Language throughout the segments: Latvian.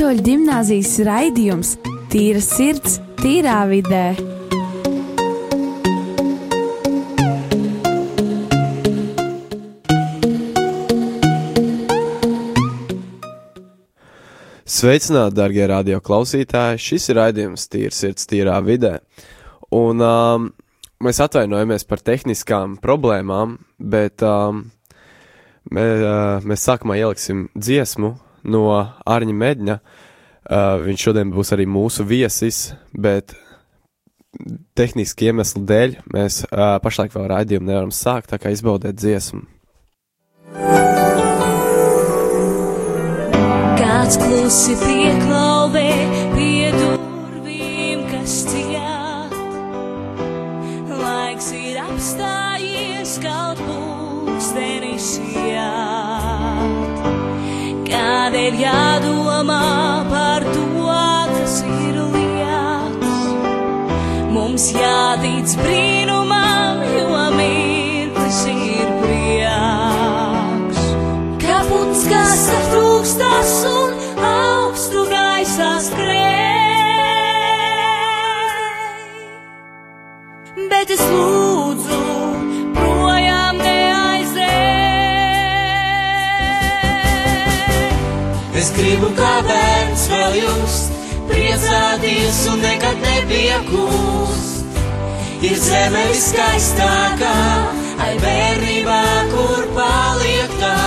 Katoļu gimnāzijas raidījums Tīra sirds, tīrā vidē. Sveicināti, darbie radio klausītāji! Šis ir raidījums Tīra sirds, tīrā vidē. Un um, mēs atvainojamies par tehniskām problēmām, bet um, mē, uh, mēs sākumā ieliksim dziesmu no Arņa Medņa. Uh, viņš šodien būs arī mūsu viesis, bet tehniski iemeslu dēļ mēs uh, pašlaik vēl raidījumu nevaram sākt, tā kā izbaudiet dziesmu. Kāds klusi pieklauvē jādomā par to, kas ir lietas? Mums jātic brīnumam, jo mirklis ir prieks. Kaputs, kas atrūkstas un augstu gaisā skrēj. Bet es lūdzu, gribu kā bērns vēl just, priecāties un nekad nepiekūst. Ir zeme viskaistākā, ai bērnībā, kur paliek tā.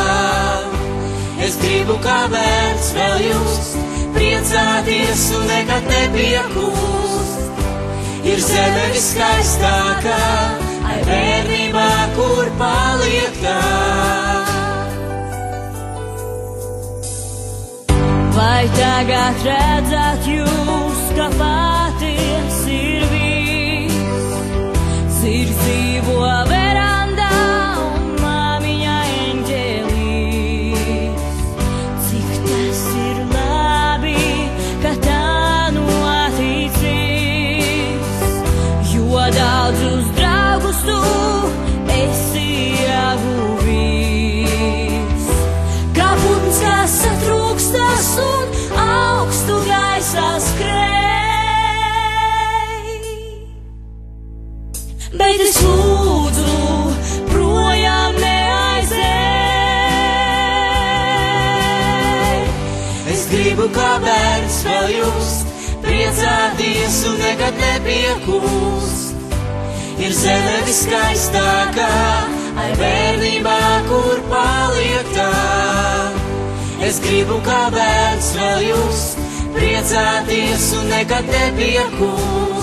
Es gribu kā bērns vēl just, priecāties un nekad nepiekūst. Ir zeme viskaistākā, ai bērnībā, kur paliek tā. Vai tagad redzat jūs, ka patiesi ir viss? Sirds dzīvo Es lūdzu, projām neaizēj. Es gribu kā bērns vēl just, priecāties un nekad nepiekūst. Ir zeme viskaistākā, ai bērnībā, kur paliek tā. Es gribu kā bērns vēl just, priecāties un nekad nepiekūst.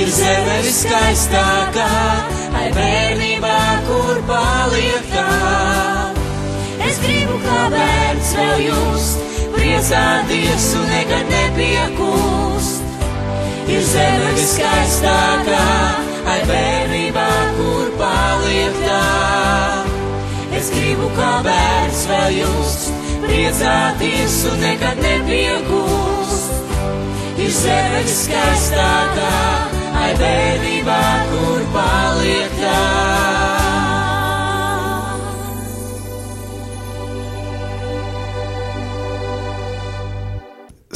Ir zeme viskaistākā, ai bērnībā, kur paliek tā. Es gribu kā bērns vēl just, priecāties un nekad nepiekūst. Ir zeme viskaistākā, ai bērnībā, kur paliek tā. Es gribu kā bērns vēl just, priecāties un nekad nepiekūst. Ir zeme viskaistākā, ai bērnībā, kur paliek tā.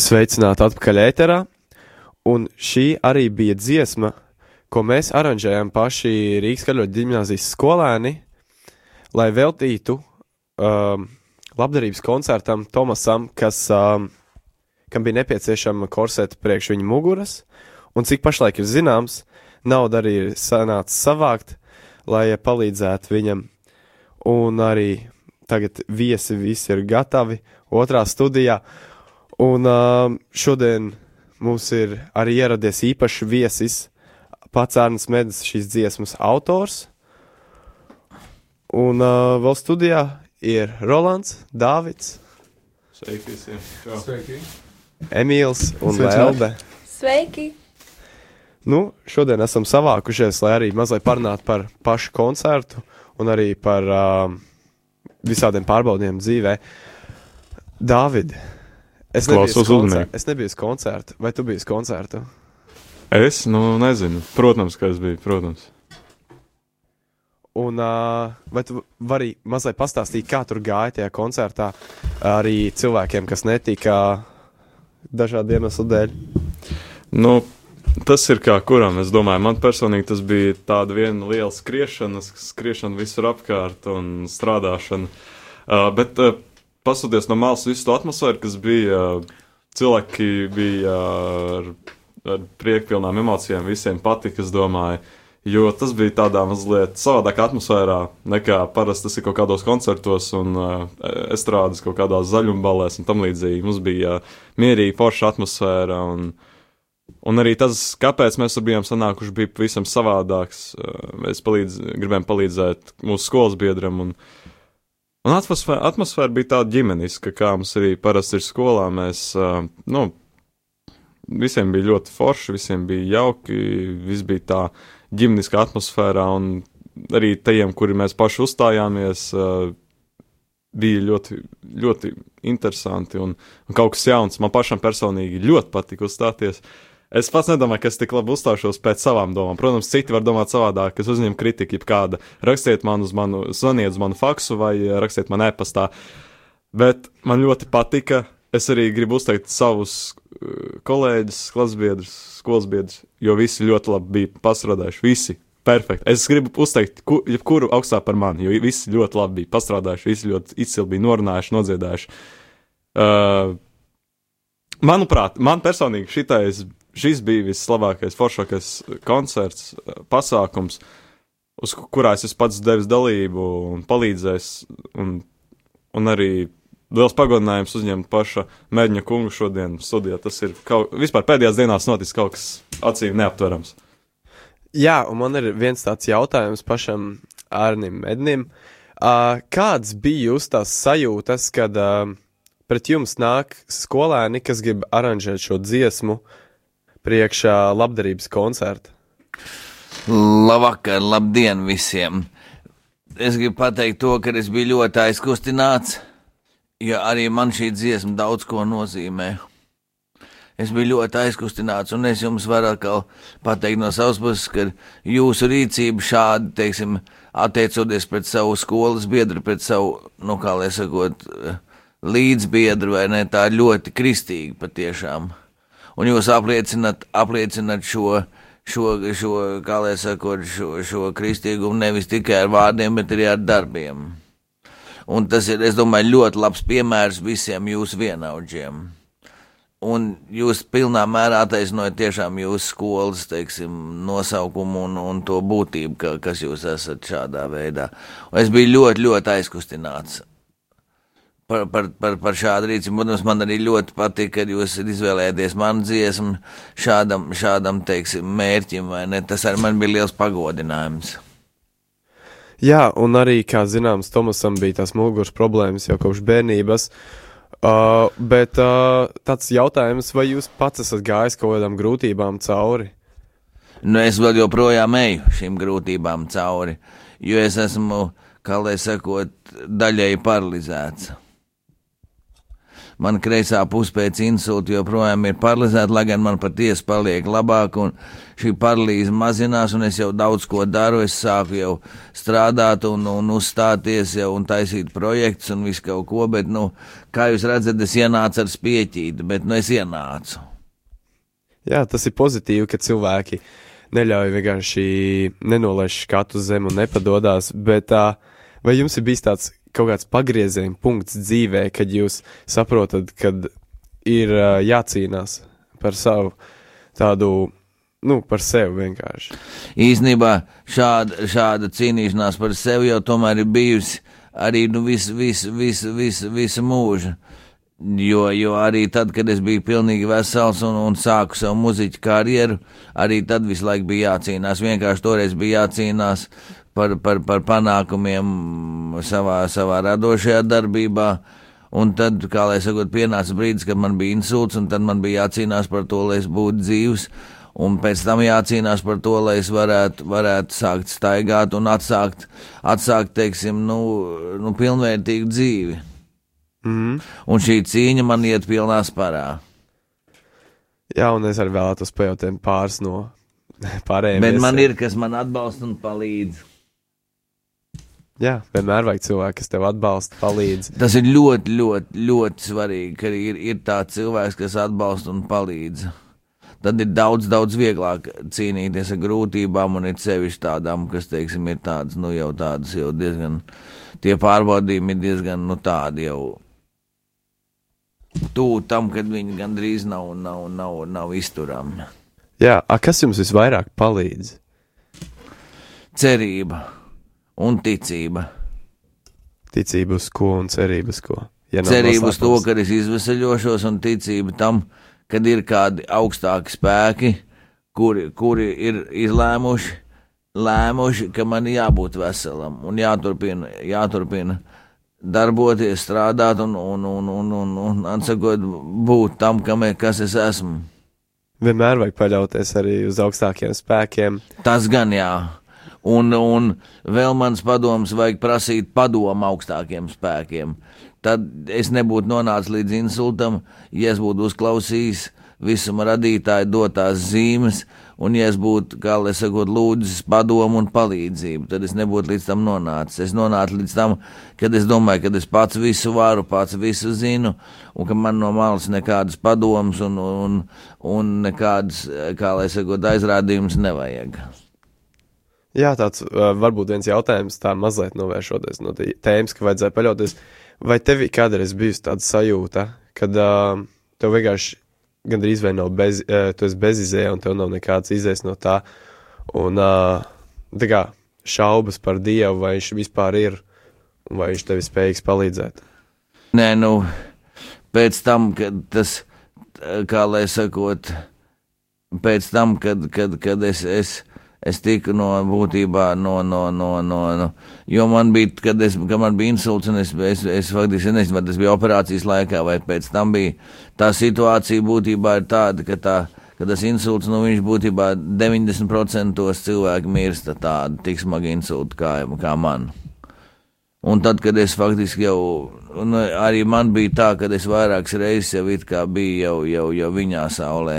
Sveicināti atpakaļ ēterā, un šī arī bija dziesma, ko mēs aranžējām paši Rīgas kaļoļu gimnāzijas skolēni, lai veltītu um, labdarības koncertam Tomasam, kas, um, kam bija nepieciešama korseta priekš viņa muguras, un cik pašlaik ir zināms, nauda arī ir sanācis savākt, lai palīdzētu viņam, un arī tagad viesi visi ir gatavi otrā studijā, un um, šodien mums ir arī ieradies īpašs viesis, pats Arnēs Medis, šīs dziesmas autors. Un uh, vēl studijā ir Rolands, Dārvids, Sveiki. Sveiki! Emīls un Sveicināti. Lelde. Sveiki! Nu, šodien esam savākušies, lai arī mazliet parunātu par pašu koncertu un arī par um, visādiem pārbaudījumiem dzīvē. Dāvid, es Klausos uzmanīgi. es nebiju uz koncertu, vai tu biji uz koncertu? Es, nu, nezinu. Protams, ka es biju, protams. Un uh, vai tu vari mazliet pastāstīt, kā tur gāja tajā koncertā arī cilvēkiem, kas netika dažādu iemeslu dēļ. Nu, tas ir kā kuram. Es domāju, man personīgi tas bija tāda viena liela skriešana, skriešana visur apkārt un strādāšana. Uh, bet uh, pasoties no malas visu to atmosfēru, kas bija, uh, cilvēki bija uh, ar, ar priekpilnām emocijām, visiem patika, es domāju. Jo tas bija tādā mazliet savādākā atmosfērā nekā parasti tas ir kaut kādos koncertos un uh, estrādes kaut kādās zaļumbalēs un tam līdzīgi. Mums bija uh, mierīga, forša atmosfēra un, un arī tas, kāpēc mēs tur bijām sanākuši, bija pavisam savādāks. Uh, mēs palīdz, gribējām palīdzēt mūsu skolas biedram un, un atmosfēra, atmosfēra bija tāda ģimeniska, kā mums arī parasti ir skolā. Mēs, uh, nu, visiem bija ļoti forši, visiem bija jauki, viss bija tā ģimeniskā atmosfērā, un arī tajiem, kuri mēs paši uzstājāmies, uh, bija ļoti, ļoti interesanti un, un kaut kas jauns. Man pašam personīgi ļoti patika uzstāties. Es pats nedomāju, ka es tik labi uzstāšos pēc savām domām. Protams, citi var domāt savādāk, kas uzņem kritiku, jebkāda. Rakstiet man uz manu, zvaniet uz manu faksu vai rakstiet man e-pastā. Bet man ļoti patika. Es arī gribu uzteikt savus kolēģus, klases biedrus, skolas biedrus, jo visi ļoti labi bija pastrādājuši. Visi perfekti. Es gribu uzteikt, ku, jebkuru augstāk par mani, jo visi ļoti labi bija pastrādājuši, visi ļoti izcili bija norunājuši, nodziedājuši. Uh, manuprāt, man personīgi šitais, šis bija vislabākais, foršākais koncerts, pasākums, uz kurā es pats devu dalību un palīdzēs, un, un arī liels pagodinājums uzņemt paša Mēģņa kungu šodien studijā. Tas ir kaut, vispār pēdējās dienās noticis kaut kas acīm neaptverams. Jā, un man ir viens tāds jautājums pašam Arnim Mednim. Uh, kāds bija jūs tās sajūtas, kad uh, pret jums nāk skolēni, kas grib aranžēt šo dziesmu priekšā labdarības koncerta? Labvakar, labdien visiem! Es gribu pateikt to, ka es biju ļoti aizkustināts jo arī man šī dziesma daudz ko nozīmē. Es biju ļoti aizkustināts, un es jums varu atkal pateikt no savas puses, ka jūsu rīcība šādi, teiksim, attiecoties pret savu skolas biedru, pret savu, nu, kā lai sakot, līdzbiedru, vai ne, tā ļoti kristīgi patiešām. Un jūs apliecinat, apliecinat šo, šo, šo, kā lai sakot, šo, šo kristīgumu nevis tikai ar vārdiem, bet arī ar darbiem. Un tas ir, es domāju, ļoti labs piemērs visiem jūsu vienaudžiem. Un jūs pilnā mērā attaisnojat tiešām jūsu skolas, teiksim, nosaukumu un, un to būtību, ka, kas jūs esat šādā veidā. Un es biju ļoti, ļoti aizkustināts par, par, par, par šādu rīcību. Protams, man arī ļoti patīk, ka jūs izvēlējāties manu dziesmu šādam, šādam, teiksim, mērķim? Tas arī man bija liels pagodinājums. Jā, un arī, kā zināms, Tomasam bija tās muguras problēmas jau kopš bērnības. Uh, bet uh, tāds jautājums, vai jūs pats esat gājis kaut kādām grūtībām cauri? Nu, es vēl joprojām eju šīm grūtībām cauri, jo es esmu, kā lai sakot, daļēji paralizēts. Man kreisā puse pēc insulta joprojām ir paralizēta, lai gan man patiesi paliek labāk, un šī paralīze mazinās, un es jau daudz ko daru. Es sāku jau strādāt un, un uzstāties jau un taisīt projekts un visu kaut ko, bet, nu, kā jūs redzat, es ienācu ar spieķīti, bet, nu, es ienācu. Jā, tas ir pozitīvi, ka cilvēki neļauj vienkārši nenolaiž skatu zem un nepadodās, bet uh, vai jums ir bijis tāds kaut kāds pagrieziena punkts dzīvē, kad jūs saprotat, kad ir uh, jācīnās par savu tādu, nu, par sevi vienkārši. Īsnībā šāda, šāda cīnīšanās par sevi jau tomēr ir bijusi arī nu, visu, visu, visu, visu, visu mūžu. Jo, jo arī tad, kad es biju pilnīgi vesels un, un sāku savu muziķu karjeru, arī tad visu laiku bija jācīnās. Vienkārši toreiz bija jācīnās par, par, par panākumiem savā, savā radošajā darbībā. Un tad, kā lai sakot, pienāca brīdis, kad man bija insults, un tad man bija jācīnās par to, lai es būtu dzīvs. Un pēc tam jācīnās par to, lai es varētu, varētu sākt staigāt un atsākt, atsākt teiksim, nu, nu pilnvērtīgu dzīvi. Mm. Un šī cīņa man iet pilnā sparā. Jā, un es arī vēlētos pajautāt pāris no pārējiem. Bet man ir, kas man atbalsta un palīdz. Jā, vienmēr vajag cilvēku, kas tev atbalsta, palīdz. Tas ir ļoti, ļoti, ļoti svarīgi, ka ir, ir tāds cilvēks, kas atbalsta un palīdz. Tad ir daudz, daudz vieglāk cīnīties ar grūtībām, un ir sevišķi tādām, kas, teiksim, ir tādas, nu, jau tādas, jau diezgan, tie pārbaudījumi ir diezgan, nu, tādi jau tuvu tam, kad viņi gandrīz nav, nav, nav, nav izturami. Jā, a, kas jums visvairāk palīdz? Cerība un ticība. Ticība uz ko un cerība uz ko? Ja cerība uz to, ka es izvesaļošos, un ticība tam, kad ir kādi augstāki spēki, kuri, kuri ir izlēmuši, lēmuši, ka man jābūt veselam un jāturpina, jāturpina darboties, strādāt un, un, un, un, un, un atsakot, būt tam, kam, e- kas es esmu. Vienmēr vajag paļauties arī uz augstākiem spēkiem. Tas gan jā. Un, un vēl mans padoms vajag prasīt padomu augstākiem spēkiem. Tad es nebūtu nonācis līdz insultam, ja es būtu uzklausījis visuma radītāja dotās zīmes, un ja es būtu, kā lai sakot, lūdzis padomu un palīdzību, tad es nebūtu līdz tam nonācis. Es nonācu līdz tam, kad es domāju, ka es pats visu varu, pats visu zinu, un ka man no malas nekādas padomas un, un, un nekādas, kā lai sakot, aizrādījumus nevajag. Jā, tāds varbūt viens jautājums, tā mazliet novēršoties no tēmas, ka vajadzēja paļauties. Vai tev kādreiz bijusi tāda sajūta, kad uh, tev vienkārši gandrīz vai nav bez, uh, tu esi bezizēja un tev nav nekāds izējas no tā, un uh, tā kā šaubas par Dievu, vai viņš vispār ir, vai viņš tev ir spējīgs palīdzēt? Nē, nu, pēc tam, kad tas, kā lai sakot, pēc tam, kad, kad, kad es, es, es tiku no būtībā no, no, no, no, no. Jo man bija, kad, es, kad man bija insults, un es, es, es faktiski nezinu, vai tas bija operācijas laikā, vai pēc tam bija, tā situācija būtībā ir tāda, ka tā, ka tas insults, nu, viņš būtībā 90% cilvēki mirsta tādu tik smagu insultu kā, kā man. Un tad, kad es faktiski jau, un arī man bija tā, ka es vairākas reizes jau it kā biju jau, jau, jau viņā saulē,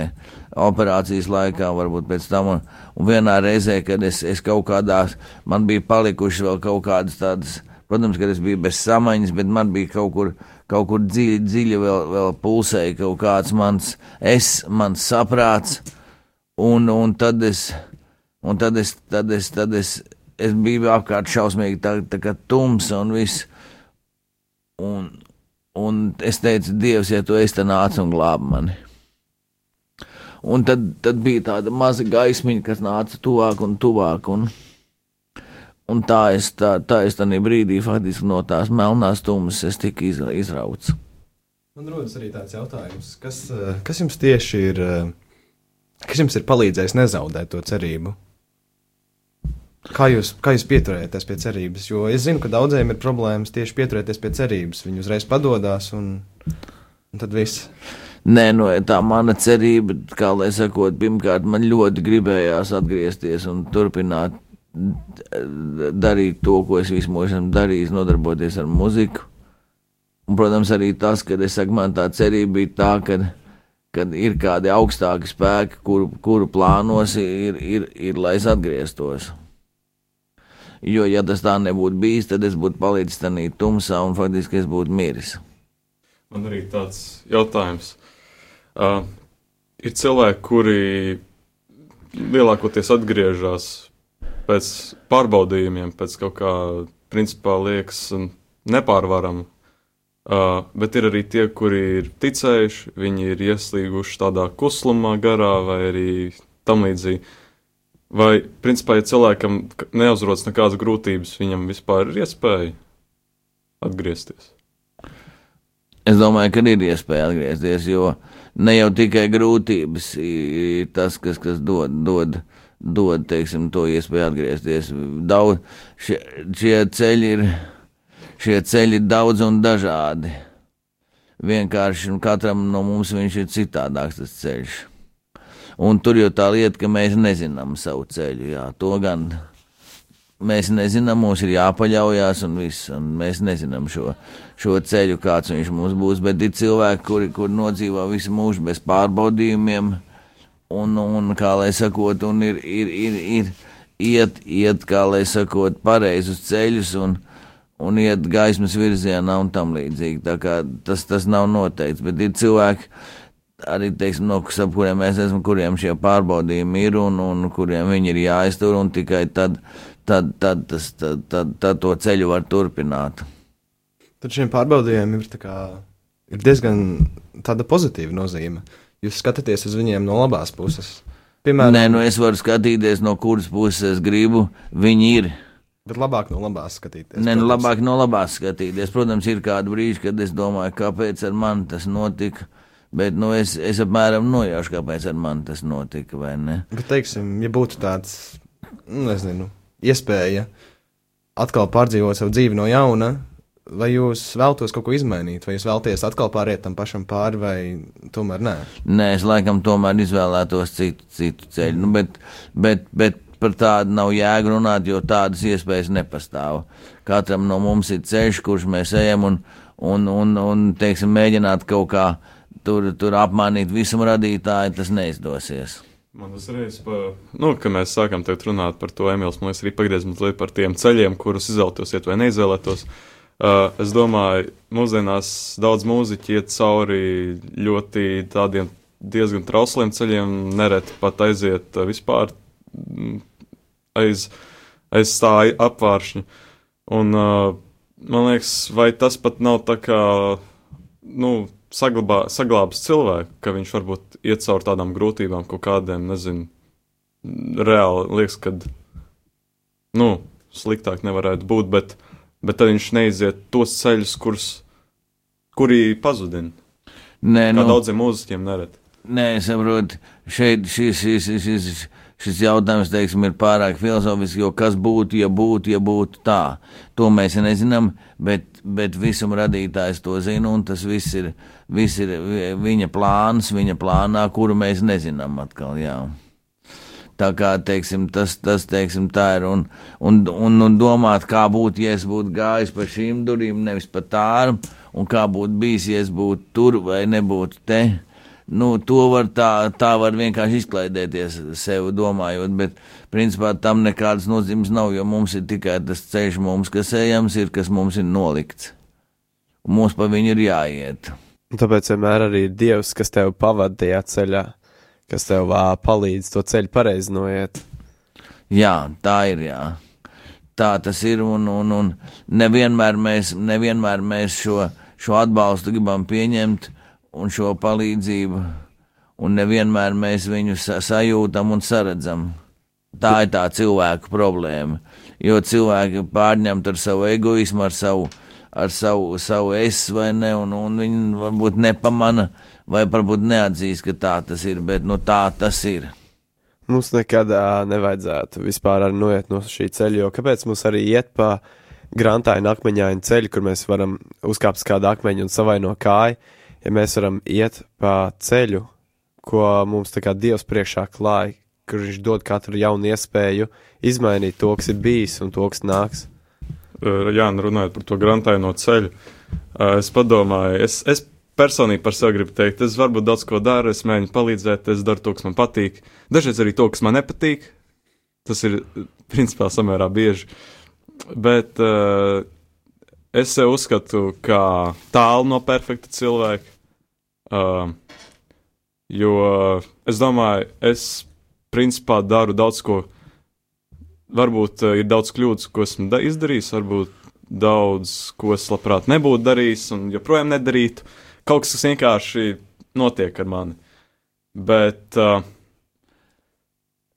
operācijas laikā, varbūt pēc tam, un, un vienā reizē, kad es, es kaut kādās, man bija palikušas vēl kaut kādas tādas, protams, kad es biju bez samaņas, bet man bija kaut kur, kaut kur dziļi, dziļi vēl, vēl pulsēja kaut kāds mans es, mans saprāts, un, un tad es, un tad es, tad es, tad es, es biju apkārt šausmīgi tā, tā kā tumsa un viss. Un, un es teicu, Dievs, ja tu esi, tad nāc un glāb mani. Un tad, tad bija tāda maza gaismiņa, kas nāca tuvāk un tuvāk. Un, un tā es, tā, tā es tajā brīdī faktiski no tās melnās tumas es tiku izra, izrauts. Man rodas arī tāds jautājums, kas, eh, kas jums tieši ir, eh, kas jums ir palīdzējis nezaudēt to cerību? Kā jūs, kā jūs pieturēties pie cerības? Jo es zinu, ka daudziem ir problēmas tieši pieturēties pie cerības. Viņi uzreiz padodas, un, un tad viss. Nē, no tā mana cerība, kā lai sakot, pirmkārt, man ļoti gribējās atgriezties un turpināt d- darīt to, ko es visu mūžu esmu darījis, nodarboties ar muziku. Un, protams, arī tas, ka es saku, man tā cerība bija tā, ka, kad ir kādi augstāki spēki, kuru, kuru plānos ir, ir, ir, lai es atgrieztos. Jo, ja tas tā nebūtu bijis, tad es būtu palicis tādā tumsā un faktiski es būtu miris. Man arī tāds jautājums. Uh, ir cilvēki, kuri lielākoties atgriežas pēc pārbaudījumiem, pēc kaut kā, principā, liekas nepārvarama. Uh, bet ir arī tie, kuri ir ticējuši, viņi ir ieslīguši tādā kuslumā, garā vai arī tam līdzīgi. Vai, principā, ja cilvēkam neuzrodas nekādas grūtības, viņam vispār ir iespēja atgriezties? Es domāju, ka ir iespēja atgriezties, jo ne jau tikai grūtības ir tas, kas, kas dod, dod, dod teiksim, to iespēju atgriezties. Daudz, šie, šie, ceļi ir, šie ceļi ir daudz un dažādi. Vienkārši katram no mums viņš ir citādāks tas ceļš. Un tur jau tā lieta, ka mēs nezinām savu ceļu. Jā, to gan mēs nezinām, mums ir jāpaļaujas un viss, un mēs nezinām šo, šo ceļu, kāds viņš mums būs. Bet ir cilvēki, kuri, kuri nodzīvo visu mūžu bez pārbaudījumiem, un, un kā lai sakot, un ir, ir, ir, ir iet, iet, kā lai sakot, pareizus ceļus, un, un iet gaismas virzienā un tam līdzīgi. Tā kā tas, tas nav noteikts, bet ir cilvēki, arī, teiksim, no kuriem mēs esam, kuriem šie pārbaudījumi ir un, un kuriem viņi ir jāiztur, un tikai tad, tad, tad, tas, tad, tad, tad to ceļu var turpināt. Tad šiem pārbaudījumiem ir, tā kā, ir diezgan pozitīva nozīme. Jūs skatāties uz viņiem no labās puses. Piemēram, Nē, nu es varu skatīties, no kuras puses es gribu, viņi ir. bet labāk no labās skatīties. Nē, nu protams. labāk no labās skatīties. Protams, ir kādi brīži, kad es domāju, kāpēc ar mani tas notika. Bet nu, es, es apmēram nojaušu, kāpēc ar mani tas notika. Bet, teiksim, ja būtu tāds, nu, nezinu, iespēja atkal pārdzīvot savu dzīvi no jauna, vai jūs vēlaties kaut ko izmainīt, vai jūs vēlaties atkal pāriet tam pašam pāri, vai tomēr nē? Nē, es laikam tomēr izvēlētos citu, citu ceļu. Nu, bet, bet, bet par tādu nav jēga runāt, jo tādas iespējas nepastāv. Katram no mums ir ceļš, kurš mēs ejam, un, un, un, un teiksim, mēģināt kaut kā tur, tur apmānīt visu radītāju, tas neizdosies. Man uzreiz, pa, nu, kad mēs sākām runāt par to, Emīls, man liekas, arī pagriez mazliet par tiem ceļiem, kurus izvēlētos, vai neizvēlētos. Uh, es domāju, mūsdienās daudz mūziķi iet cauri ļoti tādiem diezgan trausliem ceļiem, nereti pat aiziet uh, vispār mm, aiz, aiz stāja apvāršņa. Un, uh, man liekas, vai tas pat nav tā kā, nu, saglabā, saglābs cilvēku, ka viņš varbūt iet cauri tādām grūtībām, kaut kādiem, nezinu, reāli liekas, ka, nu, sliktāk nevarētu būt, bet, bet tad viņš neiziet tos ceļus, kurus, kuri pazudina. Nē, Kā nu, daudziem mūziķiem nereti. Nē, saprotu, šeit šis, šis, šis, šis, šis jautājums, teiksim, ir pārāk filozofisks, jo kas būtu, ja būtu, ja būtu tā. To mēs nezinām, bet, bet visam radītājs to zina, un tas viss ir, viss ir viņa plāns, viņa plānā, kuru mēs nezinām atkal, jā. Tā kā teiksim, tas, tas teiksim, tā ir. Un, un, un, un domāt, kā būtu, ja es būtu gājis pa šīm durvīm, nevis pa tām, un kā būtu bijis, ja es būtu tur vai nebūtu te. Nu, to var tā, tā var vienkārši izklaidēties sev domājot, bet principā tam nekādas nozīmes nav, jo mums ir tikai tas ceļš, mums, kas ejams, ir, kas mums ir nolikts. Un mums pa viņu ir jāiet. Tāpēc vienmēr arī ir Dievs, kas tev pavada tajā ceļā, kas tev ā, palīdz to ceļu pareizi noiet. Jā, tā ir. Jā. Tā tas ir. Un, un, un nevienmēr mēs, nevienmēr mēs šo, šo atbalstu gribam pieņemt un šo palīdzību, un nevienmēr mēs viņu sa sajūtam un saredzam. Tā ir tā cilvēka problēma. Jo cilvēki ir pārņemti ar savu egoismu, ar savu, ar savu, savu es vai ne, un, un viņi varbūt nepamana, vai varbūt neatzīst, ka tā tas ir, bet nu tā tas ir. Mums nekad ā, nevajadzētu vispār noiet no šī ceļa, jo kāpēc mums arī iet pa grantāju akmeņainu ceļu, kur mēs varam uzkāpt uz kādu akmeņu un savaino kāju, ja mēs varam iet pa ceļu, ko mums tā kā Dievs priekšā klāja, kur viņš dod katru jaunu iespēju izmainīt to, kas ir bijis un to, kas nāks. Jā, un runājot par to grantāju ceļu, es padomāju, es, es personīgi par sevi gribu teikt, es varbūt daudz ko daru, es mēģinu palīdzēt, es daru to, kas man patīk. Dažreiz arī to, kas man nepatīk. Tas ir principā samērā bieži. Bet uh, es sev uzskatu kā tālu no perfekta cilvēka. Uh, jo es domāju, es principā daru daudz ko. Varbūt uh, ir daudz kļūdas, ko esmu da- izdarījis, varbūt daudz, ko es labprāt nebūtu darījis un joprojām nedarītu. Kaut kas, kas vienkārši notiek ar mani. Bet uh,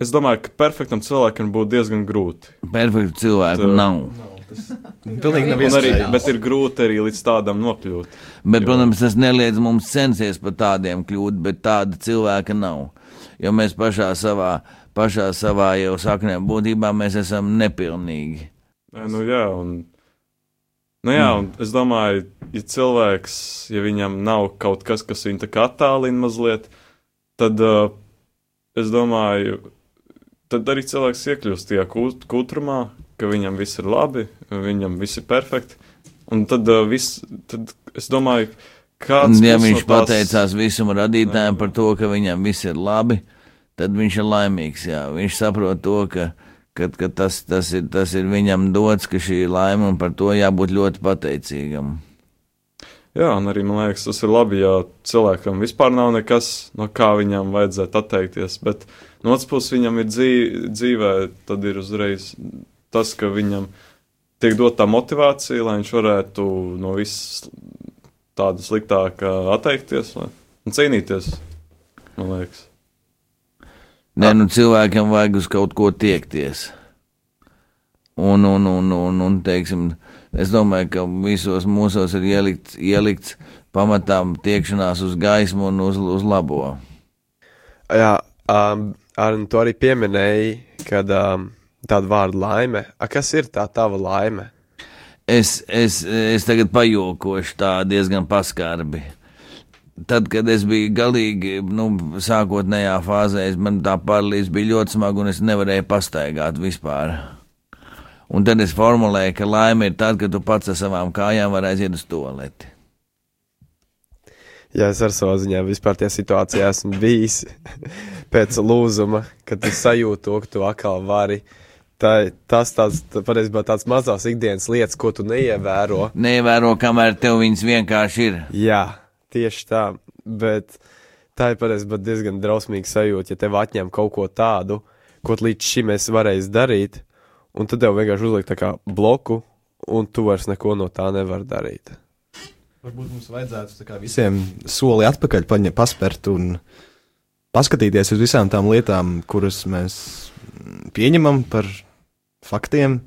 es domāju, ka perfektam cilvēkam būtu diezgan grūti. Perfektu cilvēku Tā. nav. Pilnīgi nav iespējams. bet ir grūti arī līdz tādam nokļūt. Bet, Jo- protams, tas neliedz mums censties par tādiem kļūt, bet tāda cilvēka nav. Jo mēs pašā savā, pašā savā jau saknē būtībā mēs esam nepilnīgi. Nu, jā, un, nu, jā, un es domāju, ja cilvēks, ja viņam nav kaut kas, kas viņu tā kā attālina mazliet, tad uh, es domāju, tad arī cilvēks iekļūst tajā kūt- kūtrumā, ka viņam viss ir labi, viņam viss ir perfekti. Un tad, uh, viss, tad es domāju, kāds Ja būs viņš no tās- pateicās visam radītājam par to, ka viņam viss ir labi, tad viņš ir laimīgs. Jā. Viņš saprot to, ka, kad, kad tas, tas, ir, tas ir viņam dots, ka šī ir laime, un par to jābūt ļoti pateicīgam. Jā, un arī man liekas, tas ir labi, ja cilvēkam vispār nav nekas, no kā viņam vajadzētu atteikties. Bet no otras puses, viņam ir dzīve, dzīvē, tad ir uzreiz tas, ka viņam tiek dota motivācija, lai viņš varētu no viss tāda sliktāka atteikties lai, un cīnīties. Man liekas, Nē, nu cilvēkam vajag uz kaut ko tiekties. Un, un, un, un, un teiksim, es domāju, ka visos mūsos ir ielikts, ielikts pamatām tiekšanās uz gaismu un uz, uz labo. Jā, um, Arni, tu arī pieminēji, kad um, tāda vārda laime. A, kas ir tā tava laime? Es, es, es tagad pajokošu tā diezgan paskarbi. Tad, kad es biju galīgi, nu, sākotnējā fāzē, es- man tā pārlīdz bija ļoti smaga un es nevarēju pastaigāt vispār. Un tad es formulēju, ka laime ir tad, kad tu pats ar savām kājām vari aiziet uz toleti. Jā, es ar savu ziņā vispār tajā situācijā esmu bijis pēc lūzuma, kad tu sajūti to, ka tu atkal vari. Tā, tas tāds, tā, patiesībā tāds mazās ikdienas lietas, ko tu neievēro. Neievēro, kamēr tev viņas vienkārši ir. Jā, tieši tā. Bet tā ir patiesībā diezgan drausmīga sajūta, ja tev atņem kaut ko tādu, ko līdz šim esi varējis darīt, un tad tev vienkārši uzliek tā kā bloku, un tu vairs neko no tā nevari darīt. Varbūt mums vajadzētu kā visiem soli atpakaļ paņem, paspērt un paskatīties uz visām tām lietām, kuras mēs mm, pieņemam par faktiem,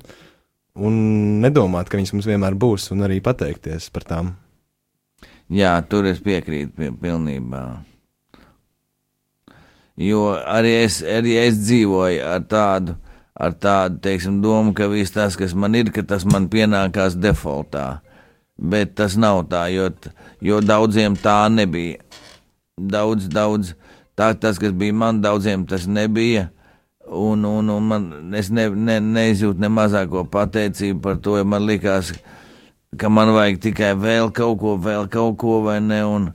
un nedomāt, ka viņas mums vienmēr būs, un arī pateikties par tām. Jā, tur es piekrītu pie, pilnībā. Jo arī es, arī es dzīvoju ar tādu, ar tādu teiksim, domu, ka viss tas, kas man ir, ka tas man pienākās defaultā. Bet tas nav tā, jo, jo daudziem tā nebija. Daudz, daudz, tā, tas, kas bija man, daudziem tas nebija. Un, un, un man, es ne, ne, neizjūtu ne mazāko pateicību par to, jo man likās, ka man vajag tikai vēl kaut ko, vēl kaut ko, vai ne? Un,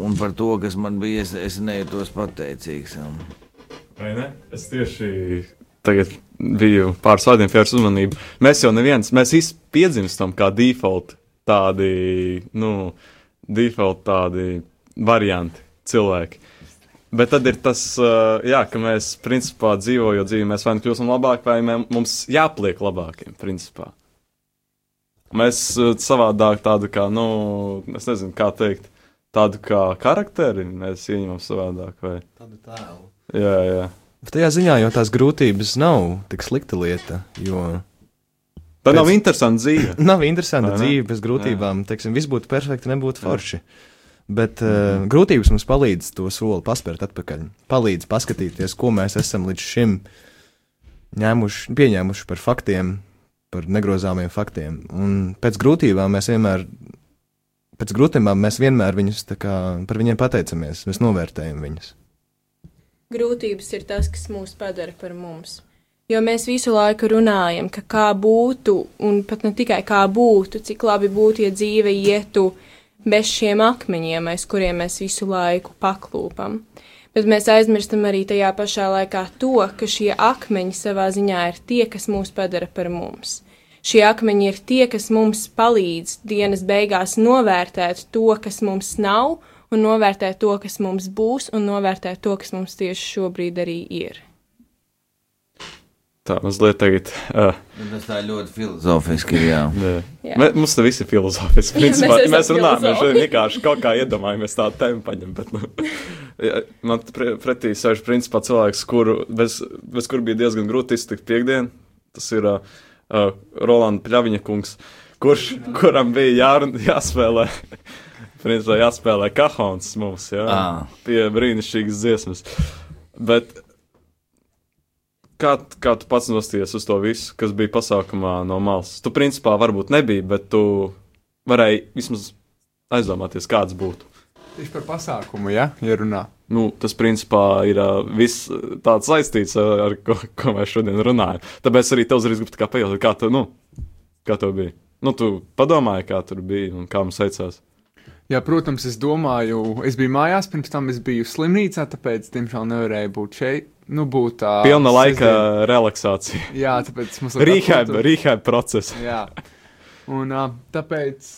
un par to, kas man bija, es, es nejūtos pateicīgs. Un, Vai ne? Es tieši tagad biju pāris vārdiem pievērst uzmanību. Mēs jau neviens, mēs visi piedzimstam kā default tādi, nu, default tādi varianti cilvēki. Bet tad ir tas, jā, ka mēs, principā, dzīvojot dzīvi, mēs vai nu kļūstam labāki, vai mē- mums jāpliek labākiem, principā. Mēs savādāk tādu kā, nu, es nezinu, kā teikt, tādu kā charakteri mēs ieņemam savādāk, vai? Tādu tēlu. Jā, jā. Tajā ziņā jau tās grūtības nav tik slikta lieta, jo Tā nav Pēc- interesanta dzīve. nav interesanta ne? dzīve bez grūtībām. Teiksim, viss būtu perfekti, nebūtu forši. Bet uh, grūtības mums palīdz to soli paspērt atpakaļ. Palīdz paskatīties, ko mēs esam līdz šim ņēmuši, pieņēmuši par faktiem, par negrozāmiem faktiem. Un pēc grūtībām mēs vienmēr, pēc grūtībām mēs vienmēr viņus kā par viņiem pateicamies, mēs novērtējam viņus. Grūtības ir tas, kas mūs padara par mums. Jo mēs visu laiku runājam, ka kā būtu, un pat ne tikai kā būtu, cik labi būtu, ja dzīve ietu bez šiem akmeņiem, aiz kuriem mēs visu laiku paklūpam. Bet mēs aizmirstam arī tajā pašā laikā to, ka šie akmeņi savā ziņā ir tie, kas mūs padara par mums. Šie akmeņi ir tie, kas mums palīdz dienas beigās novērtēt to, kas mums nav, un novērtēt to, kas mums būs, un novērtēt to, kas mums tieši šobrīd arī ir. Tā mazliet tagad. Uh, tas tā ļoti filozofiski ir. Jā. jā. Mē, mums tas viss ir filozofiski. Jā, Principā, mēs mēs, runājam, mēs šodien vienkārši kaut kā iedomājamies tādu tēmu paņem. Bet, nu, man pre, pretī sēž principā cilvēks, kuru, bez, bez kur bija diezgan grūti iztikt piekdien. Tas ir uh, uh, Rolanda Pļaviņa kungs, kurš, kuram bija jā, jāspēlē. Principā jāspēlē kahons mums, jā, Ā. pie brīnišķīgas dziesmas. Bet Kā, kā tu pats nostājies uz to visu, kas bija pasākumā no malas? Tu, principā, varbūt nebija, bet tu varēji vismaz aizdomāties, kāds būtu. Tieši par pasākumu, ja, ja runā. Nu, tas, principā, ir ā, viss tāds saistīts ar, ko, ko mēs šodien runājam. Tāpēc arī tev uzreiz kā pajautāt, kā tu, nu, kā tev bija. Nu, tu padomāji, kā tur bija un kā mums veicās. Jā, protams, es domāju, es biju mājās, pirms tam es biju slimnīcā, tāpēc, diemžēl, nevarēju būt šeit, nu, būt tā. Pilna laika sestdien. relaksācija. Jā, tāpēc mums Rehab, rehab process. Jā. Un uh, tāpēc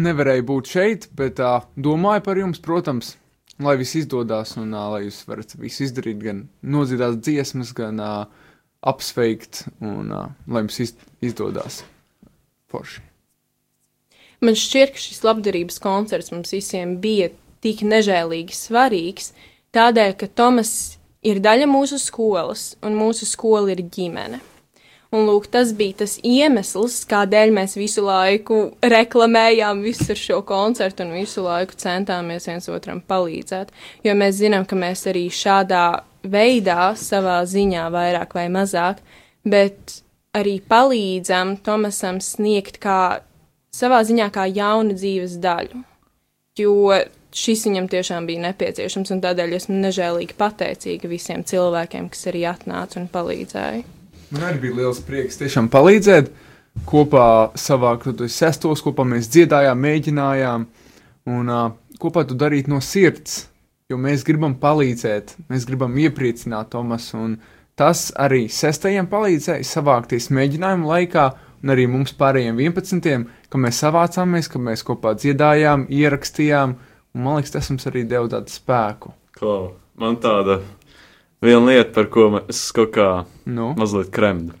nevarēju būt šeit, bet uh, domāju par jums, protams, lai viss izdodas un uh, lai jūs varat visu izdarīt, gan nodziedāt dziesmas, gan uh, apsveikt, un uh, lai jums iz, izdodas forši. Man šķiet, ka šis labdarības koncerts mums visiem bija tik nežēlīgi svarīgs, tādēļ, ka Tomas ir daļa mūsu skolas, un mūsu skola ir ģimene. Un lūk, tas bija tas iemesls, kādēļ mēs visu laiku reklamējām visu šo koncertu un visu laiku centāmies viens otram palīdzēt. Jo mēs zinām, ka mēs arī šādā veidā, savā ziņā, vairāk vai mazāk, bet arī palīdzam Tomasam sniegt kā savā ziņā kā jaunu dzīves daļu. Jo šis viņam tiešām bija nepieciešams, un tādēļ esmu nežēlīgi pateicīga visiem cilvēkiem, kas arī atnāca un palīdzēja. Man arī bija liels prieks tiešām palīdzēt. Kopā savākt tos sestos, kopā mēs dziedājām, mēģinājām, un uh, kopā to darīt no sirds. Jo mēs gribam palīdzēt, mēs gribam iepriecināt Tomasu, un tas arī sestajiem palīdzēja savākties mēģinājumu laikā, un arī mums pārējiem 11. ka mēs savācāmies, ka mēs kopā dziedājām, ierakstījām, un man liekas, tas mums arī deva tādu spēku. Klau, man tāda viena lieta, par ko es kaut kā Nu, mazliet kremdu.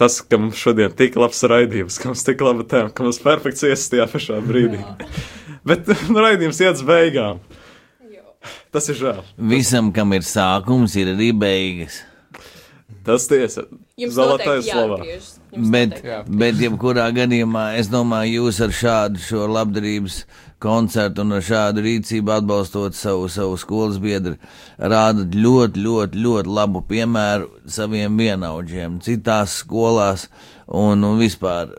Tas, ka mums šodien tik labs raidījums, ka mums tik laba tēma, ka mums perfekts iesaistījās tajā pašā brīdī. Bet nu, raidījums iet uz beigām. Tas ir žēl. Visam, kam ir sākums, ir arī beigas. Tas tiesa. Jums noteikti slavā. Bet, bet jebkurā gadījumā es domāju, jūs ar šādu šo labdarības koncertu un ar šādu rīcību atbalstot savu, savu skolas biedru, rādat ļoti, ļoti, ļoti labu piemēru saviem vienaudžiem, citās skolās un, un vispār.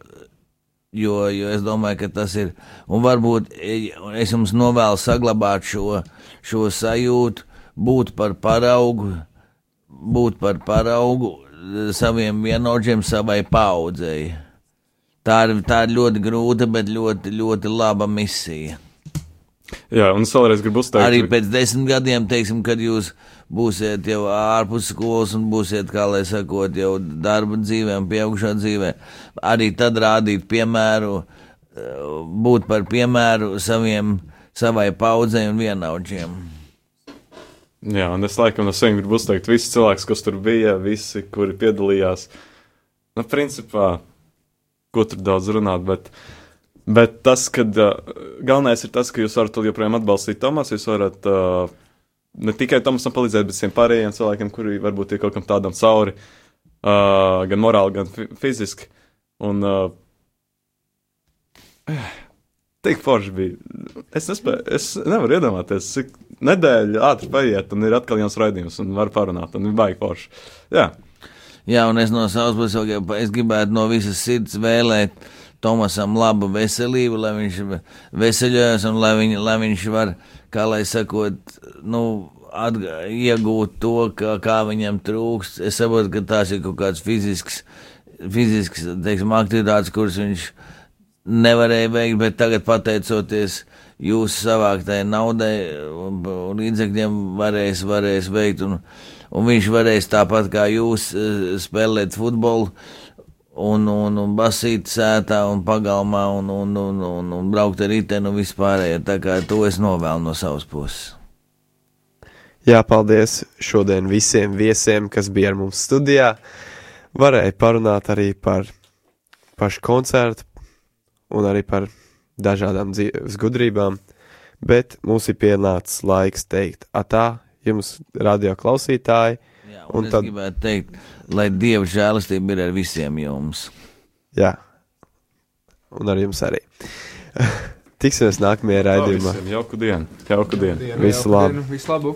Jo, jo es domāju, ka tas ir. Un varbūt e, es jums novēlu saglabāt šo, šo sajūtu, būt par paraugu, būt par paraugu saviem vienaudžiem, savai paudzei. Tā ir, tā ir ļoti grūta, bet ļoti, ļoti laba misija. Jā, un es vēlreiz gribu uzteikt, Arī pēc desmit gadiem, teiksim, kad jūs būsiet jau ārpus skolas un būsiet, kā lai sakot, jau darba dzīvē un pieaugšā dzīvē, arī tad rādīt piemēru, būt par piemēru saviem, savai paudzei un vienaudžiem. Jā, un es laikam no sevis gribu uzteikt visus cilvēkus, kas tur bija, visi, kuri piedalījās. Nu, principā, ko tur daudz runāt, bet, bet tas, ka uh, galvenais ir tas, ka jūs varat joprojām atbalstīt Tomasu, jūs varat uh, ne tikai Tomasam palīdzēt, bet visiem pārējiem cilvēkiem, kuri varbūt ir kaut kam tādam cauri, uh, gan morāli, gan fi fiziski. Un, uh, Tik forši bija. Es, nespēju, es nevaru iedomāties, cik nedēļa ātri paiet, un ir atkal jauns raidījums, un var parunāt, un ir baigi forši. Jā, Jā, un es no savas puses es gribētu no visas sirds vēlēt Tomasam labu veselību, lai viņš veseļojas un lai, viņ, lai viņš var, kā lai sakot, nu, atgā, iegūt to, kā, kā viņam trūkst. Es saprotu, ka tās ir kaut kāds fizisks, fizisks teiksim, aktivitātes, kuras viņš nevarēja veikt, bet tagad pateicoties jūsu savāktai naudai un un līdzekļiem varēs, varēs veikt. Un, un viņš varēs tāpat kā jūs eh, spēlēt futbolu. Un, un, un basīt sētā un pagalmā un, un, un, un, un braukt ar riteni un vispārējo. Tā kā to es novēlu no savas puses. Jā, paldies šodien visiem viesiem, kas bija ar mums studijā. Varēja parunāt arī par pašu koncertu un arī par dažādām dzīves gudrībām, bet mums ir pienācis laiks teikt atā jums, radio klausītāji. Jā, Un un tad- gribētu teikt, lai Dieva žēlastība ir ar visiem jums. Jā, un ar jums arī. Tiksimies nākamajā raidījumā. jauku dienu, jauku dienu. Visu labu. dienu, Visu labu!